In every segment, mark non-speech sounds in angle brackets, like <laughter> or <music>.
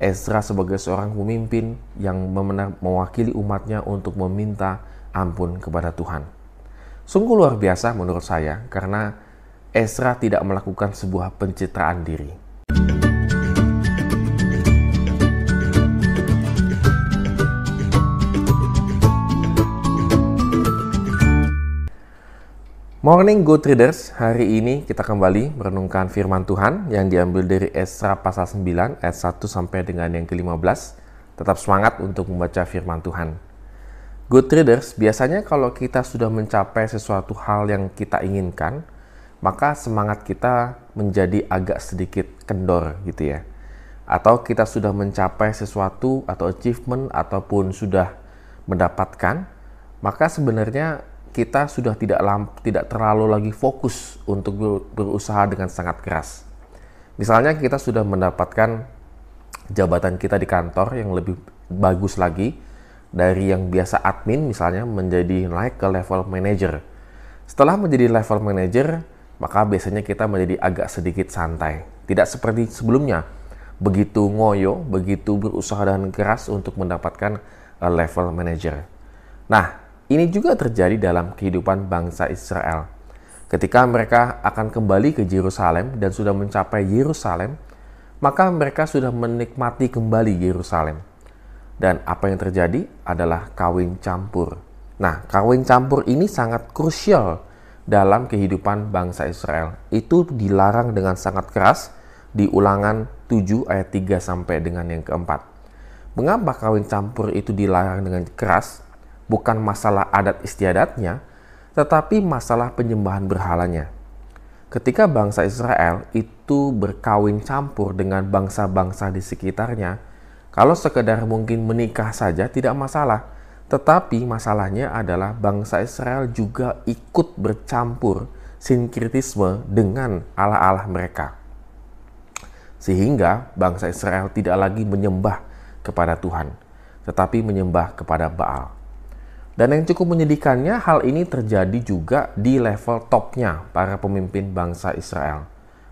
Ezra sebagai seorang pemimpin yang mewakili umatnya untuk meminta ampun kepada Tuhan. Sungguh luar biasa menurut saya karena Ezra tidak melakukan sebuah pencitraan diri. Morning Good Readers, hari ini kita kembali merenungkan firman Tuhan yang diambil dari Esra pasal 9 ayat 1 sampai dengan yang ke-15. Tetap semangat untuk membaca firman Tuhan. Good Readers, biasanya kalau kita sudah mencapai sesuatu hal yang kita inginkan, maka semangat kita menjadi agak sedikit kendor gitu ya. Atau kita sudah mencapai sesuatu atau achievement ataupun sudah mendapatkan, maka sebenarnya kita sudah tidak lamp, tidak terlalu lagi fokus untuk berusaha dengan sangat keras. Misalnya kita sudah mendapatkan jabatan kita di kantor yang lebih bagus lagi dari yang biasa admin misalnya menjadi naik ke level manager. Setelah menjadi level manager, maka biasanya kita menjadi agak sedikit santai. Tidak seperti sebelumnya, begitu ngoyo, begitu berusaha dan keras untuk mendapatkan eh, level manager. Nah, ini juga terjadi dalam kehidupan bangsa Israel. Ketika mereka akan kembali ke Yerusalem dan sudah mencapai Yerusalem, maka mereka sudah menikmati kembali Yerusalem. Dan apa yang terjadi adalah kawin campur. Nah, kawin campur ini sangat krusial dalam kehidupan bangsa Israel. Itu dilarang dengan sangat keras di ulangan 7 ayat 3 sampai dengan yang keempat. Mengapa kawin campur itu dilarang dengan keras? Bukan masalah adat istiadatnya, tetapi masalah penyembahan berhalanya. Ketika bangsa Israel itu berkawin campur dengan bangsa-bangsa di sekitarnya, kalau sekedar mungkin menikah saja tidak masalah, tetapi masalahnya adalah bangsa Israel juga ikut bercampur sinkritisme dengan Allah-Allah mereka. Sehingga bangsa Israel tidak lagi menyembah kepada Tuhan, tetapi menyembah kepada Baal. Dan yang cukup menyedihkannya, hal ini terjadi juga di level topnya para pemimpin bangsa Israel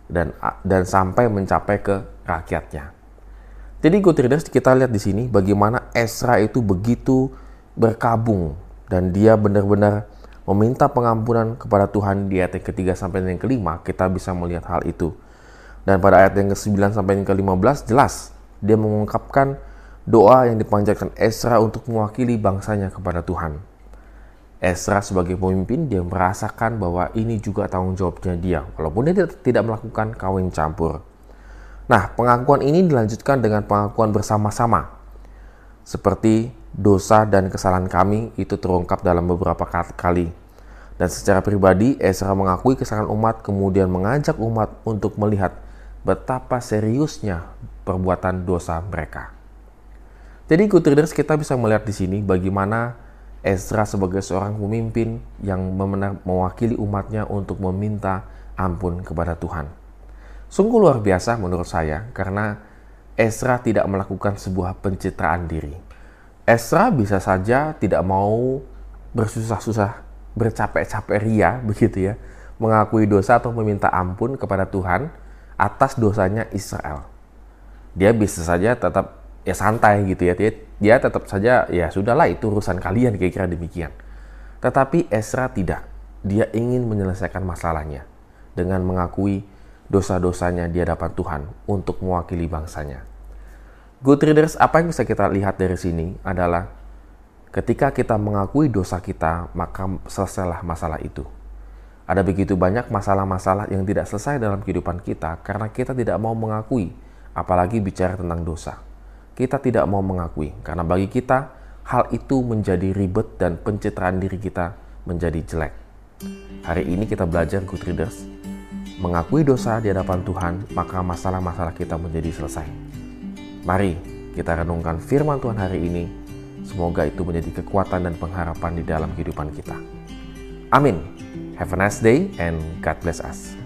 dan dan sampai mencapai ke rakyatnya. Jadi good readers kita lihat di sini bagaimana Esra itu begitu berkabung dan dia benar-benar meminta pengampunan kepada Tuhan di ayat yang ketiga sampai yang kelima kita bisa melihat hal itu. Dan pada ayat yang ke-9 sampai yang ke-15 jelas dia mengungkapkan doa yang dipanjatkan Esra untuk mewakili bangsanya kepada Tuhan. Esra sebagai pemimpin dia merasakan bahwa ini juga tanggung jawabnya dia walaupun dia tidak melakukan kawin campur. Nah, pengakuan ini dilanjutkan dengan pengakuan bersama-sama. Seperti dosa dan kesalahan kami itu terungkap dalam beberapa kali. Dan secara pribadi, Esra mengakui kesalahan umat kemudian mengajak umat untuk melihat betapa seriusnya perbuatan dosa mereka. Jadi good readers kita bisa melihat di sini bagaimana Ezra sebagai seorang pemimpin yang mewakili umatnya untuk meminta ampun kepada Tuhan. Sungguh luar biasa menurut saya karena Ezra tidak melakukan sebuah pencitraan diri. Ezra bisa saja tidak mau bersusah-susah, bercapek-capek ria <laughs> begitu ya, mengakui dosa atau meminta ampun kepada Tuhan atas dosanya Israel. Dia bisa saja tetap ya santai gitu ya dia, dia tetap saja ya sudahlah itu urusan kalian kira-kira demikian tetapi Esra tidak dia ingin menyelesaikan masalahnya dengan mengakui dosa-dosanya di hadapan Tuhan untuk mewakili bangsanya. Good readers, apa yang bisa kita lihat dari sini adalah ketika kita mengakui dosa kita, maka selesailah masalah itu. Ada begitu banyak masalah-masalah yang tidak selesai dalam kehidupan kita karena kita tidak mau mengakui, apalagi bicara tentang dosa kita tidak mau mengakui karena bagi kita hal itu menjadi ribet dan pencitraan diri kita menjadi jelek. Hari ini kita belajar good readers mengakui dosa di hadapan Tuhan, maka masalah-masalah kita menjadi selesai. Mari kita renungkan firman Tuhan hari ini. Semoga itu menjadi kekuatan dan pengharapan di dalam kehidupan kita. Amin. Have a nice day and God bless us.